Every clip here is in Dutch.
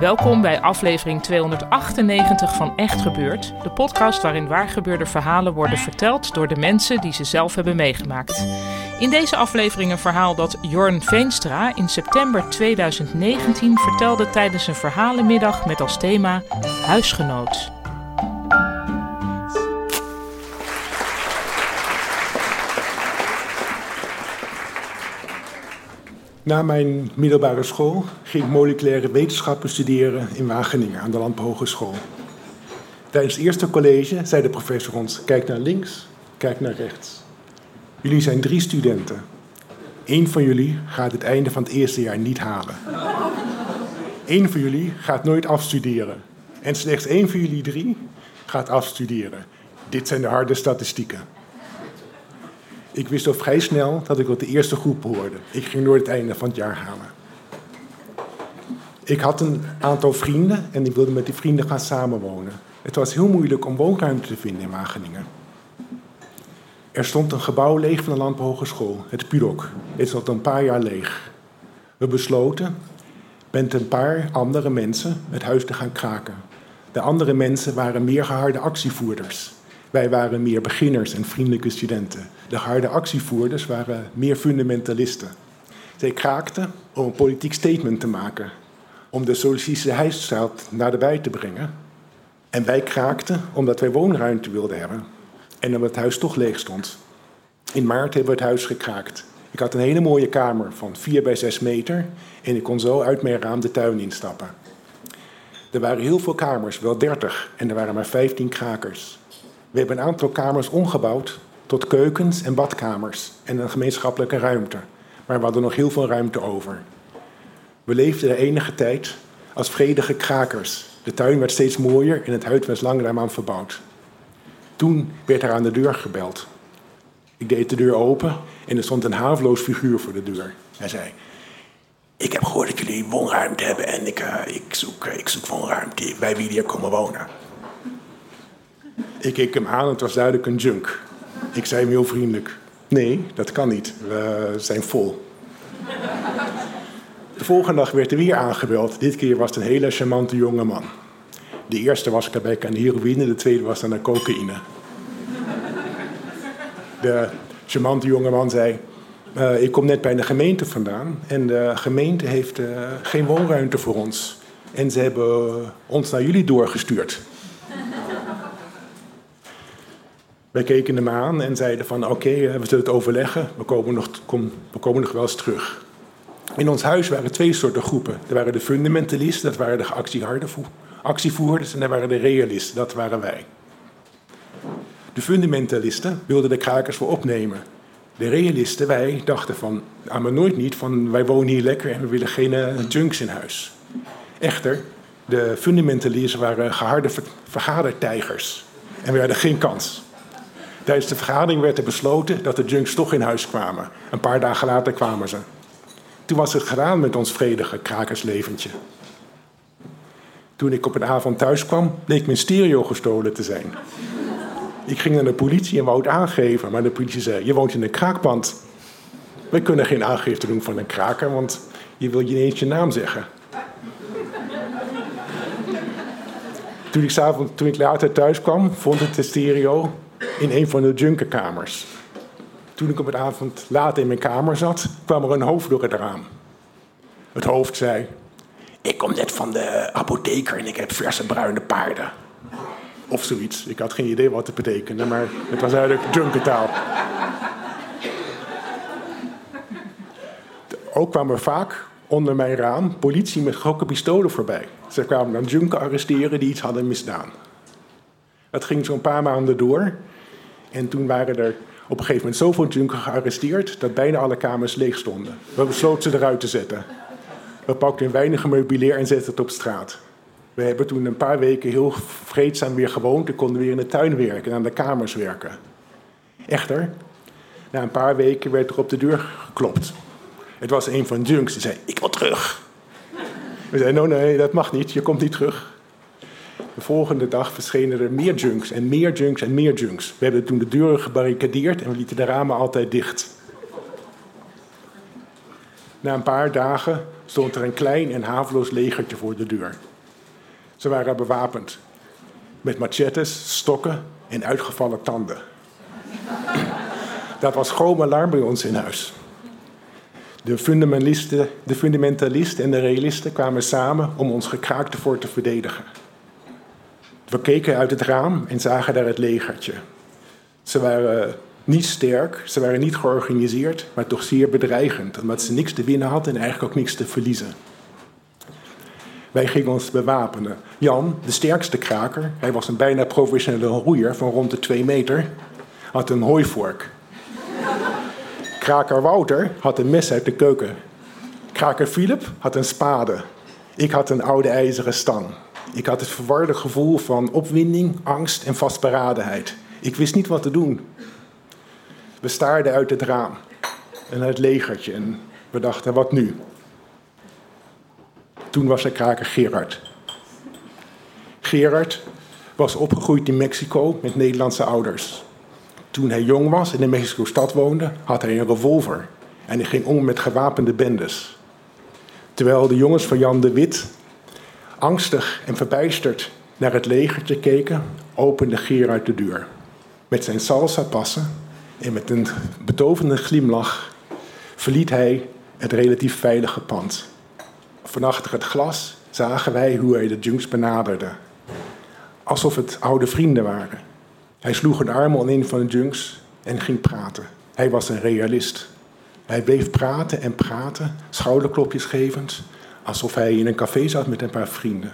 Welkom bij aflevering 298 van Echt Gebeurd, de podcast waarin waargebeurde verhalen worden verteld door de mensen die ze zelf hebben meegemaakt. In deze aflevering een verhaal dat Jorn Veenstra in september 2019 vertelde tijdens een verhalenmiddag met als thema Huisgenoot. Na mijn middelbare school ging ik moleculaire wetenschappen studeren in Wageningen aan de Landbouwhogeschool. Tijdens het eerste college zei de professor ons: kijk naar links, kijk naar rechts. Jullie zijn drie studenten. Eén van jullie gaat het einde van het eerste jaar niet halen. Eén van jullie gaat nooit afstuderen. En slechts één van jullie drie gaat afstuderen. Dit zijn de harde statistieken. Ik wist al vrij snel dat ik tot de eerste groep hoorde. Ik ging door het einde van het jaar halen. Ik had een aantal vrienden en ik wilde met die vrienden gaan samenwonen. Het was heel moeilijk om woonruimte te vinden in Wageningen. Er stond een gebouw leeg van de Landbouwhogeschool, het PUDOC. Het stond een paar jaar leeg. We besloten met een paar andere mensen het huis te gaan kraken. De andere mensen waren meer geharde actievoerders. Wij waren meer beginners en vriendelijke studenten. De harde actievoerders waren meer fundamentalisten. Zij kraakten om een politiek statement te maken, om de huisstaat naar de bij te brengen. En wij kraakten omdat wij woonruimte wilden hebben en omdat het huis toch leeg stond. In maart hebben we het huis gekraakt. Ik had een hele mooie kamer van 4 bij 6 meter en ik kon zo uit mijn raam de tuin instappen. Er waren heel veel kamers, wel 30, en er waren maar 15 krakers. We hebben een aantal kamers omgebouwd tot keukens en badkamers en een gemeenschappelijke ruimte. Maar we hadden nog heel veel ruimte over. We leefden er enige tijd als vredige krakers. De tuin werd steeds mooier en het huis was langzaamaan verbouwd. Toen werd er aan de deur gebeld. Ik deed de deur open en er stond een haveloos figuur voor de deur. Hij zei: Ik heb gehoord dat jullie woonruimte hebben en ik, uh, ik, zoek, uh, ik zoek woonruimte. Wij hier komen wonen. Ik keek hem aan, het was duidelijk een junk. Ik zei hem heel vriendelijk: Nee, dat kan niet. We zijn vol. De volgende dag werd er weer aangebeld. Dit keer was het een hele charmante jonge man. De eerste was Quebec aan heroïne, de tweede was aan de cocaïne. De charmante jonge man zei: uh, Ik kom net bij de gemeente vandaan en de gemeente heeft uh, geen woonruimte voor ons. En ze hebben ons naar jullie doorgestuurd. Wij keken hem aan en zeiden van oké, okay, we zullen het overleggen, we komen, nog, kom, wel eens terug. In ons huis waren twee soorten groepen. Er waren de fundamentalisten, dat waren de actieharde actievoerders, en er waren de realisten, dat waren wij. De fundamentalisten wilden de krakers voor opnemen. De realisten, wij, dachten van, ah, maar nooit niet, van wij wonen hier lekker en we willen geen uh, junks in huis. Echter, de fundamentalisten waren geharde vergadertijgers en we hadden geen kans. Tijdens de vergadering werd er besloten dat de junks toch in huis kwamen. Een paar dagen later kwamen ze. Toen was het gedaan met ons vredige krakersleventje. Toen ik op een avond thuis kwam, bleek mijn stereo gestolen te zijn. Ik ging naar de politie en wou het aangeven, maar de politie zei: Je woont in een kraakpand. We kunnen geen aangifte doen van een kraker, want je wil je niet je naam zeggen. Toen ik, avond, toen ik later thuis kwam, vond ik de stereo in een van de junkerkamers. Toen ik op een avond laat in mijn kamer zat, kwam er een hoofd door het raam. Het hoofd zei: Ik kom net van de apotheker en ik heb verse bruine paarden. Of zoiets. Ik had geen idee wat het betekende, maar het was eigenlijk junkertaal. Ook kwam er vaak onder mijn raam politie met grote pistolen voorbij. Ze kwamen dan junken arresteren die iets hadden misdaan. Dat ging zo'n paar maanden door. En toen waren er Op een gegeven moment zoveel junks gearresteerd dat bijna alle kamers leeg stonden. We besloten ze eruit te zetten. We pakten een weinig meubilair en zetten het op straat. We hebben toen een paar weken heel vreedzaam weer gewoond en konden weer in de tuin werken en aan de kamers werken. Echter, na een paar weken werd er op de deur geklopt. Het was een van de junks die zei: Ik wil terug. We zeiden: No, nee, dat mag niet, je komt niet terug. De volgende dag verschenen er meer junks en meer junks en meer junks. We hebben toen de deuren gebarricadeerd en we lieten de ramen altijd dicht. Na een paar dagen stond er een klein en haveloos legertje voor de deur. Ze waren bewapend met machetes, stokken en uitgevallen tanden. Dat was gewoon alarm bij ons in huis. De fundamentalisten, de fundamentalisten en de realisten kwamen samen om ons gekraakte voor te verdedigen. We keken uit het raam en zagen daar het legertje. Ze waren niet sterk, ze waren niet georganiseerd, maar toch zeer bedreigend, omdat ze niks te winnen hadden en eigenlijk ook niks te verliezen. Wij gingen ons bewapenen. Jan, de sterkste kraker, hij was een bijna professionele roeier van rond de twee meter, had een hooivork. Kraker Wouter had een mes uit de keuken. Kraker Philip had een spade. Ik had een oude ijzeren stang. Ik had het verwarde gevoel van opwinding, angst en vastberadenheid. Ik wist niet wat te doen. We staarden uit het raam en het legertje en we dachten, wat nu? Toen was er kraker Gerard. Gerard was opgegroeid in Mexico met Nederlandse ouders. Toen hij jong was en in Mexico-stad woonde, had hij een revolver en hij ging om met gewapende bendes. Terwijl de jongens van Jan de Wit angstig en verbijsterd naar het legertje keken, opende Gerard de deur. Met zijn salsa passen en met een betovende glimlach verliet hij het relatief veilige pand. Van achter het glas zagen wij hoe hij de junks benaderde. Alsof het oude vrienden waren. Hij sloeg een arm om een van de junks en ging praten. Hij was een realist. Hij bleef praten en praten, schouderklopjes gevend, alsof hij in een café zat met een paar vrienden.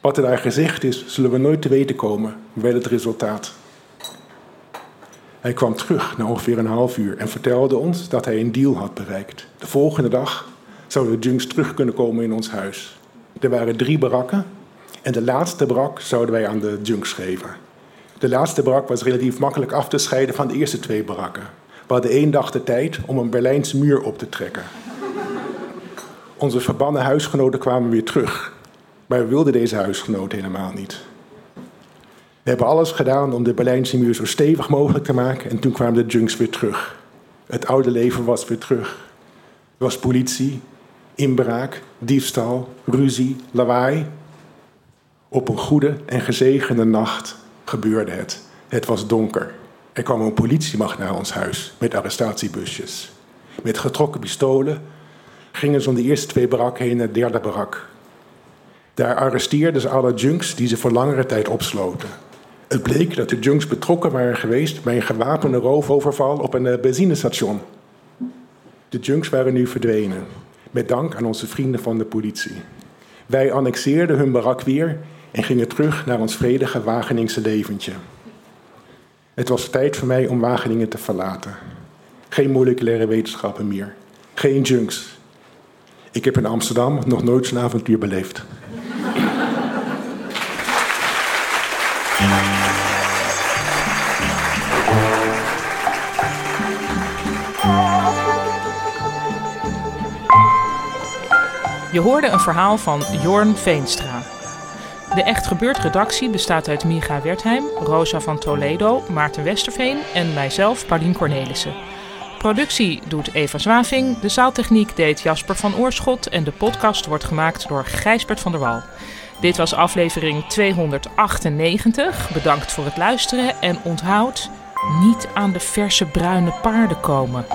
Wat er daar gezegd is, zullen we nooit te weten komen, wel het resultaat. Hij kwam terug na ongeveer een half uur en vertelde ons dat hij een deal had bereikt. De volgende dag zouden de junks terug kunnen komen in ons huis. Er waren drie barakken en de laatste barak zouden wij aan de junks geven. De laatste barak was relatief makkelijk af te scheiden van de eerste twee barakken. We hadden één dag de tijd om een Berlijnse muur op te trekken. Onze verbannen huisgenoten kwamen weer terug. Maar we wilden deze huisgenoten helemaal niet. We hebben alles gedaan om de Berlijnse muur zo stevig mogelijk te maken en toen kwamen de junks weer terug. Het oude leven was weer terug. Er was politie, inbraak, diefstal, ruzie, lawaai. Op een goede en gezegende nacht gebeurde het. Het was donker. Er kwam een politiemacht naar ons huis met arrestatiebusjes. Met getrokken pistolen gingen ze om de eerste twee barakken heen naar de derde barak. Daar arresteerden ze alle junks die ze voor langere tijd opsloten. Het bleek dat de junks betrokken waren geweest bij een gewapende roofoverval op een eh, benzinestation. De junks waren nu verdwenen, met dank aan onze vrienden van de politie. Wij annexeerden hun barak weer en gingen terug naar ons vredige Wageningse leventje. Het was tijd voor mij om Wageningen te verlaten. Geen moleculaire wetenschappen meer. Geen junks. Ik heb in Amsterdam nog nooit zo'n avontuur beleefd. Je hoorde een verhaal van Jorn Veenstra. De Echt Gebeurd redactie bestaat uit Miga Wertheim, Rosa van Toledo, Maarten Westerveen en mijzelf, Paulien Cornelissen. Productie doet Eva Zwaving, de zaaltechniek deed Jasper van Oorschot en de podcast wordt gemaakt door Gijsbert van der Wal. Dit was aflevering 298. Bedankt voor het luisteren en onthoud niet aan de verse bruine paarden komen.